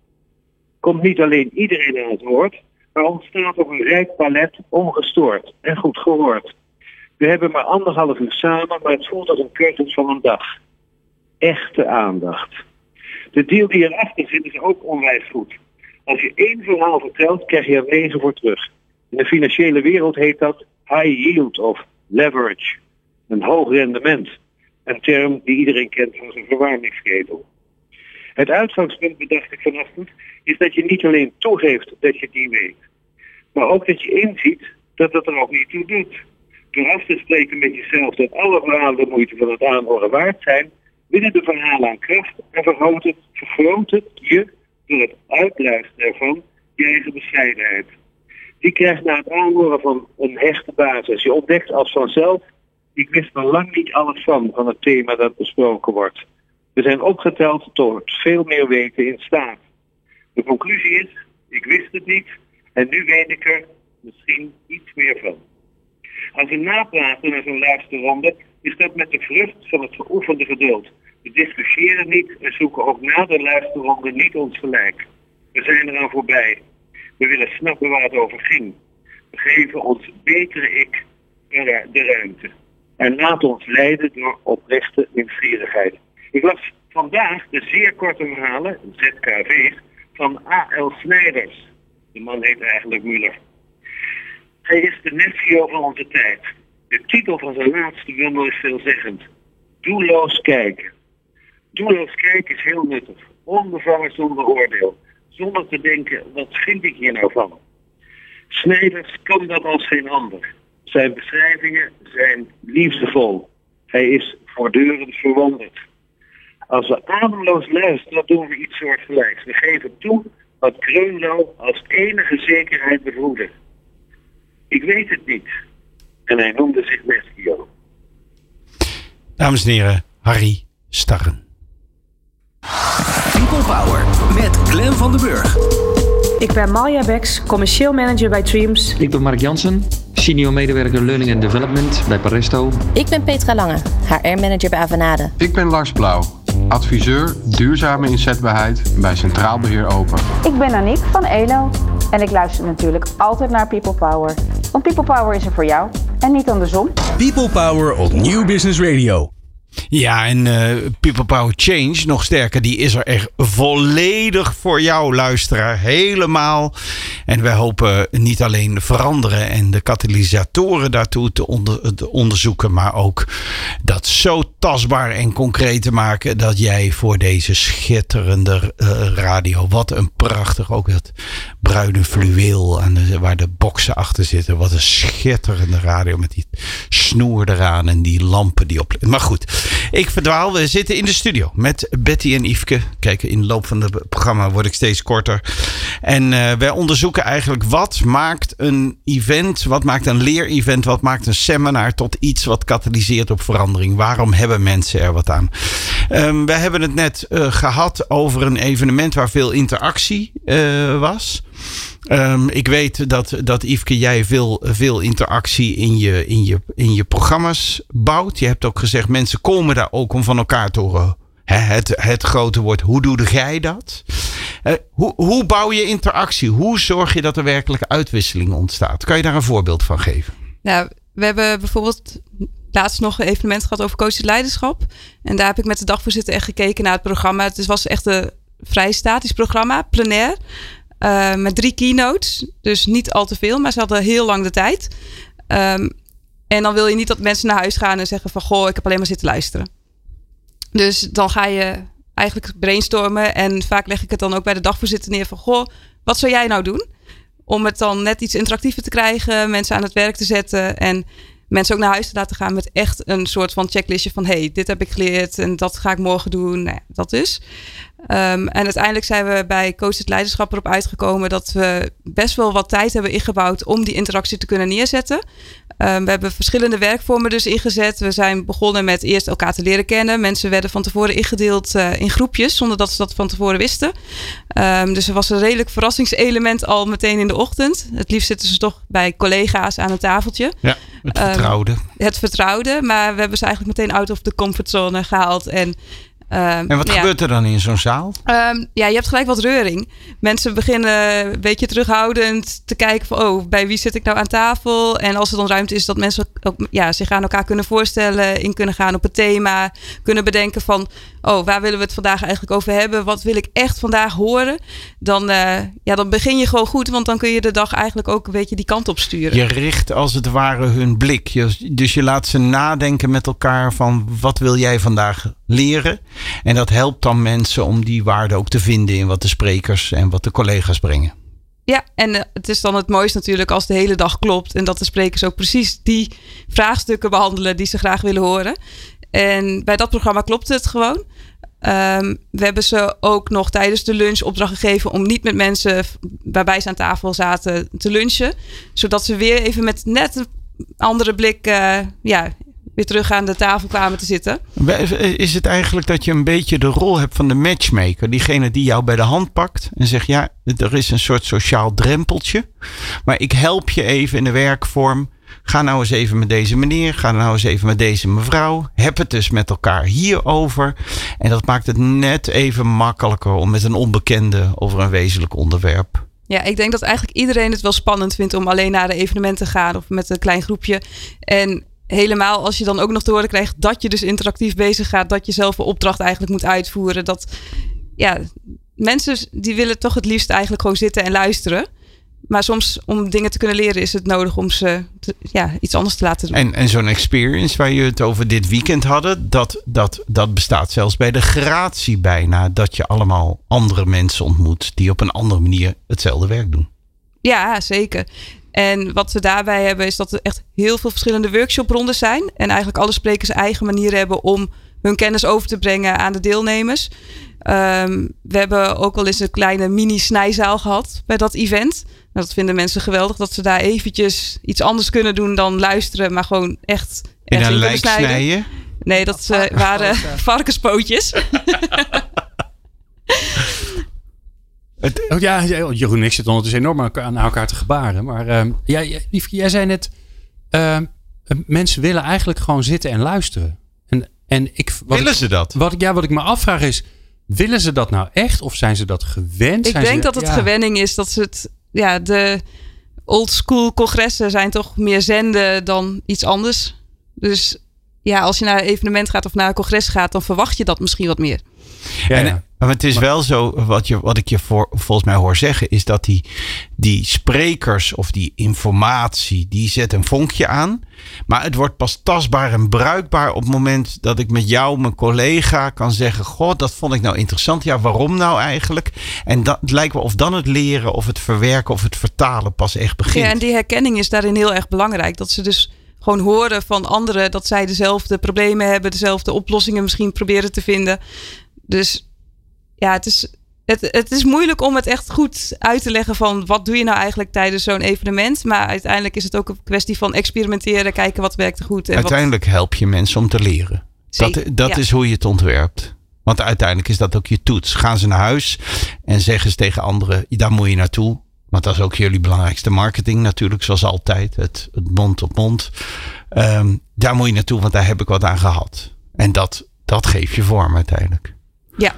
komt niet alleen iedereen aan het woord, maar ontstaat ook een rijk palet ongestoord en goed gehoord. We hebben maar anderhalf uur samen, maar het voelt als een cursus van een dag. Echte aandacht. De deal die erachter zit is ook onwijs goed. Als je één verhaal vertelt, krijg je er negen voor terug. In de financiële wereld heet dat high yield of leverage. Een hoog rendement. Een term die iedereen kent van zijn verwarmingsketel. Het uitgangspunt, bedacht ik vanochtend, is dat je niet alleen toegeeft dat je die weet, maar ook dat je inziet dat het er ook niet toe doet. Door af te spreken met jezelf dat alle verhalen de moeite van het aanhoren waard zijn, winnen de verhalen aan kracht en vergroot het je door het uitluisteren ervan je eigen bescheidenheid. Die krijgt na het aanhoren van een hechte basis. Je ontdekt als vanzelf, ik wist nog lang niet alles van, van het thema dat besproken wordt. We zijn opgeteld tot veel meer weten in staat. De conclusie is, ik wist het niet en nu weet ik er misschien iets meer van. Als we napraten naar zo'n luisterronde, is dat met de vrucht van het geoefende geduld. We discussiëren niet en zoeken ook na de luisterronde niet ons gelijk. We zijn eraan voorbij. We willen snappen waar het over ging. We geven ons betere ik de ruimte. En laat ons leiden door oprechte nieuwsgierigheid. Ik las vandaag de zeer korte verhalen, ZKV's, van A.L. Snijders. De man heet eigenlijk Muller. Hij is de nepvio van onze tijd. De titel van zijn laatste bundel is veelzeggend. Doelloos kijken. Doelloos kijken is heel nuttig. Onbevangen zonder oordeel. Zonder te denken, wat vind ik hier nou van? Snijders kan dat als geen ander. Zijn beschrijvingen zijn liefdevol. Hij is voortdurend verwonderd. Als we ademloos luisteren, doen we iets soortgelijks. We geven toe wat Kreunlo als enige zekerheid bevroedde. Ik weet het niet. En hij noemde zich Meskio. Dames en heren, Harry Starren. People Power met Glen van den Burg. Ik ben Malja Beks, commercieel manager bij Dreams. Ik ben Mark Jansen, senior medewerker Learning and Development bij Paresto. Ik ben Petra Lange, HR-manager bij Avanade. Ik ben Lars Blauw, adviseur duurzame inzetbaarheid bij Centraal Beheer Open. Ik ben Aniek van Elo en ik luister natuurlijk altijd naar People Power. Want People Power is er voor jou en niet andersom. People Power op Nieuw Business Radio. Ja, en eh, People Power Change, nog sterker, die is er echt volledig voor jou, luisteraar. Helemaal. En wij hopen niet alleen veranderen en de katalysatoren daartoe te, onder, te onderzoeken, maar ook dat zo tastbaar en concreet te maken dat jij voor deze schitterende eh, radio, wat een prachtig, ook dat bruine fluweel aan waar de boksen achter zitten. Wat een schitterende radio met die snoer eraan en die lampen die op. Maar goed, ik verdwaal. We zitten in de studio met Betty en Yveske. Kijk, in de loop van het programma word ik steeds korter. En uh, wij onderzoeken eigenlijk wat maakt een event, wat maakt een leerevent, wat maakt een seminar tot iets wat katalyseert op verandering. Waarom hebben mensen er wat aan? Um, we hebben het net uh, gehad over een evenement waar veel interactie uh, was. Um, ik weet dat, dat Yveske, jij veel, veel interactie in je, in, je, in je programma's bouwt. Je hebt ook gezegd, mensen komen daar ook om van elkaar te horen. Het, het grote woord, hoe doe jij dat? Uh, hoe, hoe bouw je interactie? Hoe zorg je dat er werkelijke uitwisseling ontstaat? Kan je daar een voorbeeld van geven? Nou, we hebben bijvoorbeeld laatst nog een evenement gehad over coaching leiderschap. En daar heb ik met de dagvoorzitter echt gekeken naar het programma. Het was echt een vrij statisch programma, plenair. Uh, met drie keynotes. Dus niet al te veel, maar ze hadden heel lang de tijd. Um, en dan wil je niet dat mensen naar huis gaan en zeggen van... Goh, ik heb alleen maar zitten luisteren. Dus dan ga je eigenlijk brainstormen. En vaak leg ik het dan ook bij de dagvoorzitter neer van... Goh, wat zou jij nou doen? Om het dan net iets interactiever te krijgen. Mensen aan het werk te zetten. En mensen ook naar huis te laten gaan met echt een soort van checklistje van... hey, dit heb ik geleerd en dat ga ik morgen doen. Nou, dat dus. Um, en uiteindelijk zijn we bij Coach het Leiderschap erop uitgekomen dat we best wel wat tijd hebben ingebouwd om die interactie te kunnen neerzetten. Um, we hebben verschillende werkvormen dus ingezet. We zijn begonnen met eerst elkaar te leren kennen. Mensen werden van tevoren ingedeeld uh, in groepjes zonder dat ze dat van tevoren wisten. Um, dus er was een redelijk verrassingselement al meteen in de ochtend. Het liefst zitten ze toch bij collega's aan een tafeltje. Ja, het vertrouwde. het vertrouwde, maar we hebben ze eigenlijk meteen out of the comfortzone gehaald en Um, en wat ja. gebeurt er dan in zo'n zaal? Um, ja, je hebt gelijk wat reuring. Mensen beginnen een beetje terughoudend te kijken van... oh, bij wie zit ik nou aan tafel? En als er dan ruimte is dat mensen ook, ja, zich aan elkaar kunnen voorstellen... in kunnen gaan op het thema. Kunnen bedenken van... oh, waar willen we het vandaag eigenlijk over hebben? Wat wil ik echt vandaag horen? Dan, uh, ja, dan begin je gewoon goed. Want dan kun je de dag eigenlijk ook een beetje die kant op sturen. Je richt als het ware hun blik. Dus je laat ze nadenken met elkaar van... wat wil jij vandaag leren? En dat helpt dan mensen om die waarde ook te vinden in wat de sprekers en wat de collega's brengen. Ja, en uh, het is dan het mooiste natuurlijk als de hele dag klopt en dat de sprekers ook precies die vraagstukken behandelen die ze graag willen horen. En bij dat programma klopt het gewoon. Um, we hebben ze ook nog tijdens de lunch opdracht gegeven om niet met mensen waarbij ze aan tafel zaten te lunchen. Zodat ze weer even met net een andere blik uh, ja, weer terug aan de tafel kwamen te zitten. Is het eigenlijk dat je een beetje de rol hebt van de matchmaker? Diegene die jou bij de hand pakt en zegt: Ja, er is een soort sociaal drempeltje. Maar ik help je even in de werkvorm. Ga nou eens even met deze meneer. Ga nou eens even met deze mevrouw. Heb het dus met elkaar hierover. En dat maakt het net even makkelijker om met een onbekende over een wezenlijk onderwerp ja, ik denk dat eigenlijk iedereen het wel spannend vindt om alleen naar de evenementen te gaan of met een klein groepje. En helemaal als je dan ook nog te horen krijgt dat je dus interactief bezig gaat, dat je zelf een opdracht eigenlijk moet uitvoeren. Dat ja, mensen die willen toch het liefst eigenlijk gewoon zitten en luisteren. Maar soms om dingen te kunnen leren is het nodig om ze te, ja, iets anders te laten doen. En, en zo'n experience waar je het over dit weekend hadden, dat, dat, dat bestaat zelfs bij de gratie bijna. Dat je allemaal andere mensen ontmoet die op een andere manier hetzelfde werk doen. Ja, zeker. En wat we daarbij hebben is dat er echt heel veel verschillende workshoprondes zijn. En eigenlijk alle sprekers eigen manieren hebben om hun kennis over te brengen aan de deelnemers. Um, we hebben ook al eens een kleine mini-snijzaal gehad bij dat event. Nou, dat vinden mensen geweldig dat ze daar eventjes iets anders kunnen doen dan luisteren, maar gewoon echt. In een lijk snijden. Nee, dat uh, waren <laughs> varkenspootjes. <laughs> Het, oh, ja, Jeroen en ik zitten ondertussen enorm aan elkaar te gebaren. Maar uh, jij, jij zei net, uh, mensen willen eigenlijk gewoon zitten en luisteren. En, en ik, wat willen ze dat? Wat, ja, wat ik me afvraag is, willen ze dat nou echt of zijn ze dat gewend? Ik zijn denk ze, dat het ja. gewenning is dat ze het, ja, de old school congressen zijn toch meer zenden dan iets anders. Dus ja, als je naar een evenement gaat of naar een congres gaat, dan verwacht je dat misschien wat meer. Ja, en, maar het is wel zo, wat, je, wat ik je voor, volgens mij hoor zeggen, is dat die, die sprekers of die informatie, die zet een vonkje aan. Maar het wordt pas tastbaar en bruikbaar op het moment dat ik met jou, mijn collega, kan zeggen: God, dat vond ik nou interessant. Ja, waarom nou eigenlijk? En dat het lijkt wel of dan het leren of het verwerken of het vertalen pas echt begint. Ja, en die herkenning is daarin heel erg belangrijk. Dat ze dus gewoon horen van anderen dat zij dezelfde problemen hebben, dezelfde oplossingen misschien proberen te vinden. Dus ja, het is, het, het is moeilijk om het echt goed uit te leggen van wat doe je nou eigenlijk tijdens zo'n evenement. Maar uiteindelijk is het ook een kwestie van experimenteren, kijken wat werkt er goed. En uiteindelijk help je mensen om te leren. dat dat is hoe je het ontwerpt. Want uiteindelijk is dat ook je toets. Gaan ze naar huis en zeggen ze tegen anderen, daar moet je naartoe. Want dat is ook jullie belangrijkste marketing natuurlijk, zoals altijd. Het, het mond op mond. Ehm, daar moet je naartoe, want daar heb ik wat aan gehad. En dat, dat geef je vorm uiteindelijk. Ja.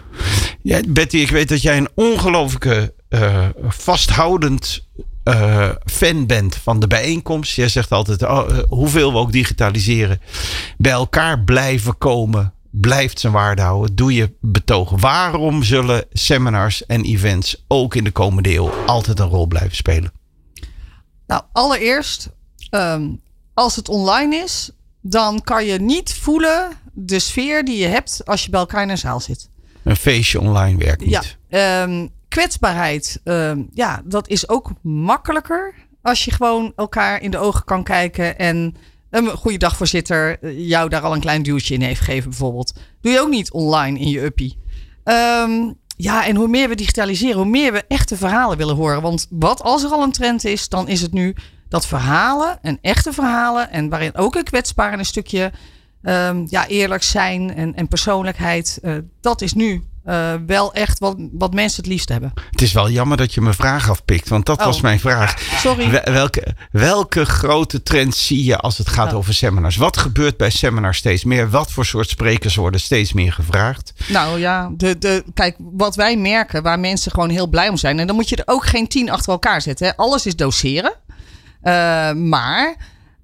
ja Betty, ik weet dat jij een ongelooflijke uh, vasthoudend uh, fan bent van de bijeenkomst. Jij zegt altijd, oh, uh, hoeveel we ook digitaliseren, bij elkaar blijven komen, blijft zijn waarde houden. Doe je betogen. Waarom zullen seminars en events ook in de komende eeuw altijd een rol blijven spelen? Nou, allereerst, um, als het online is, dan kan je niet voelen de sfeer die je hebt als je bij elkaar in een zaal zit. Een feestje online werkt niet. Ja, um, kwetsbaarheid, um, ja, dat is ook makkelijker als je gewoon elkaar in de ogen kan kijken en een goede dagvoorzitter jou daar al een klein duwtje in heeft gegeven bijvoorbeeld. Doe je ook niet online in je uppie. Um, ja, en hoe meer we digitaliseren, hoe meer we echte verhalen willen horen. Want wat als er al een trend is, dan is het nu dat verhalen en echte verhalen en waarin ook een kwetsbaar en een stukje um, ja, eerlijk zijn en, en persoonlijkheid, uh, dat is nu uh, wel echt wat, wat mensen het liefst hebben. Het is wel jammer dat je mijn vraag afpikt, want dat oh. was mijn vraag. Sorry. Welke, welke grote trends zie je als het gaat oh. over seminars? Wat gebeurt bij seminars steeds meer? Wat voor soort sprekers worden steeds meer gevraagd? Nou ja, de, de, kijk, wat wij merken, waar mensen gewoon heel blij om zijn. En dan moet je er ook geen tien achter elkaar zetten. Hè. Alles is doseren. Uh, maar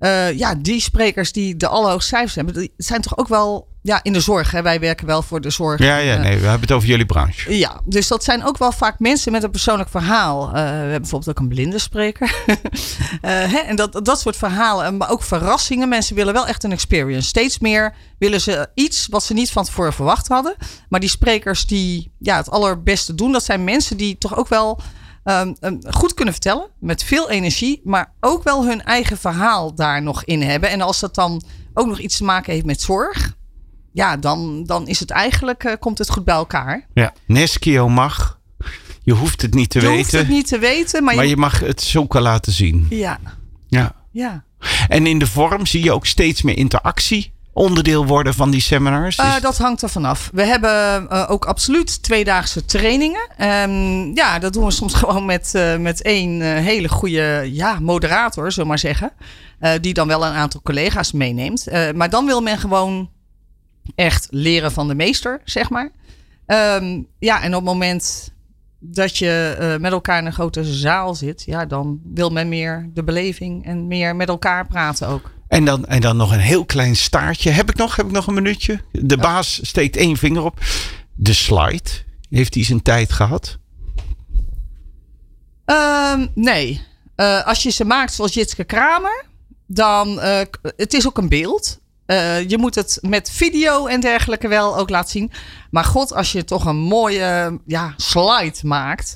uh, ja, die sprekers die de allerhoogste cijfers hebben, die zijn toch ook wel ja, in de zorg. Hè? Wij werken wel voor de zorg. Ja, ja, nee, we hebben het over jullie branche. Ja, dus dat zijn ook wel vaak mensen met een persoonlijk verhaal. Uh, we hebben bijvoorbeeld ook een blinde spreker. uh, <laughs> hè? En dat, dat soort verhalen, maar ook verrassingen. Mensen willen wel echt een experience. Steeds meer willen ze iets wat ze niet van tevoren verwacht hadden. Maar die sprekers die ja, het allerbeste doen, dat zijn mensen die toch ook wel um, um, goed kunnen vertellen. Met veel energie, maar ook wel hun eigen verhaal daar nog in hebben. En als dat dan ook nog iets te maken heeft met zorg. Ja, dan, dan is het eigenlijk, uh, komt het goed bij elkaar. Ja, Neskio mag. Je hoeft het niet te je weten. Je hoeft het niet te weten, maar, maar je... je mag het zoeken laten zien. Ja. Ja. Ja. En in de vorm zie je ook steeds meer interactie onderdeel worden van die seminars? Uh, dat hangt er vanaf. We hebben uh, ook absoluut tweedaagse trainingen. Um, ja, dat doen we soms <laughs> gewoon met, uh, met één hele goede ja, moderator, zullen we maar zeggen. die dan wel een aantal collega's meeneemt. maar dan wil men gewoon echt leren van de meester, zeg maar. Um, ja, en op het moment dat je uh, met elkaar in een grote zaal zit, ja, dan wil men meer de beleving en meer met elkaar praten ook. En dan, en dan nog een heel klein staartje. Heb ik nog, heb ik nog een minuutje? De baas steekt één vinger op. De slide. Heeft hij zijn tijd gehad? Um, nee. Uh, als je ze maakt zoals Jitske Kramer, dan uh, het is ook een beeld. Uh, je moet het met video en dergelijke wel ook laten zien. Maar god, als je toch een mooie ja, slide maakt.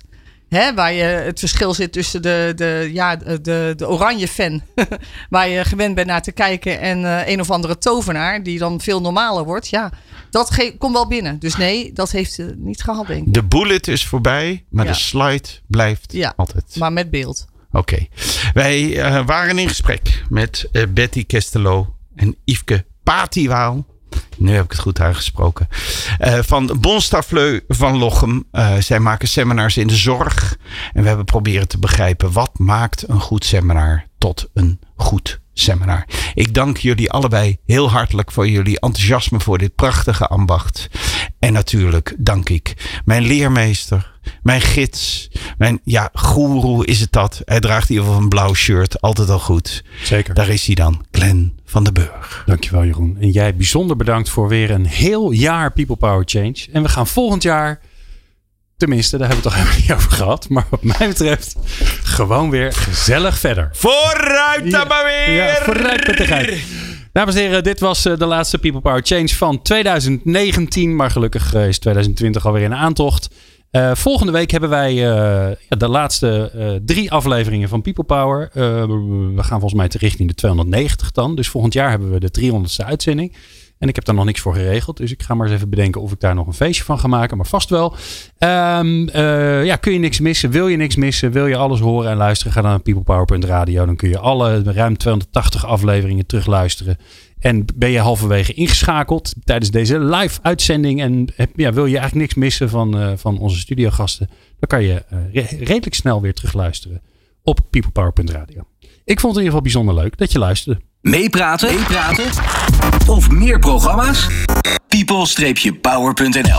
Hè, waar je het verschil zit tussen de, de, ja, de, de oranje fan. <laughs> waar je gewend bent naar te kijken. En uh, een of andere tovenaar. Die dan veel normaler wordt. Ja, dat komt wel binnen. Dus nee, dat heeft ze niet gehad, denk ik. De bullet is voorbij. Maar ja. de slide blijft ja, altijd. Maar met beeld. Oké. Okay. Wij uh, waren in gesprek met uh, Betty Kestelo en Yveske Patiwaal. Nu heb ik het goed uitgesproken. Uh, van Bonstafleu van Lochem. Uh, zij maken seminars in de zorg. En we hebben proberen te begrijpen wat maakt een goed seminar tot een goed seminar. Ik dank jullie allebei heel hartelijk voor jullie enthousiasme voor dit prachtige ambacht. En natuurlijk dank ik mijn leermeester, mijn gids, mijn ja, goeroe is het dat. Hij draagt in ieder geval een blauw shirt, altijd al goed. Zeker. Daar is hij dan, Glenn van de Burg. Dankjewel Jeroen. En jij bijzonder bedankt voor weer een heel jaar People Power Change. En we gaan volgend jaar, tenminste daar hebben we het toch helemaal niet over gehad. Maar wat mij betreft gewoon weer gezellig verder. Vooruit dan maar weer! Ja, vooruit met de geit. Dames en heren, dit was eh, de laatste People Power Change van 2019. Maar gelukkig eh, is 2020 alweer in aantocht. Uh, volgende week hebben wij ja, de laatste uh, drie afleveringen van People Power. we gaan volgens mij te richting de 290 dan. Dus volgend jaar hebben we de 300ste uitzending. En ik heb daar nog niks voor geregeld. Dus ik ga maar eens even bedenken of ik daar nog een feestje van ga maken. Maar vast wel. Um, ja, kun je niks missen? Wil je niks missen? Wil je alles horen en luisteren? Ga dan naar peoplepower.radio. Dan kun je alle ruim 280 afleveringen terugluisteren. En ben je halverwege ingeschakeld tijdens deze live uitzending en ja, wil je eigenlijk niks missen van, uh, van onze studiogasten, dan kan je re redelijk snel weer terugluisteren op peoplepower.radio. Ik vond het in ieder geval bijzonder leuk dat je luisterde. Meepraten? Meepraten? Of meer programma's? people-power.nl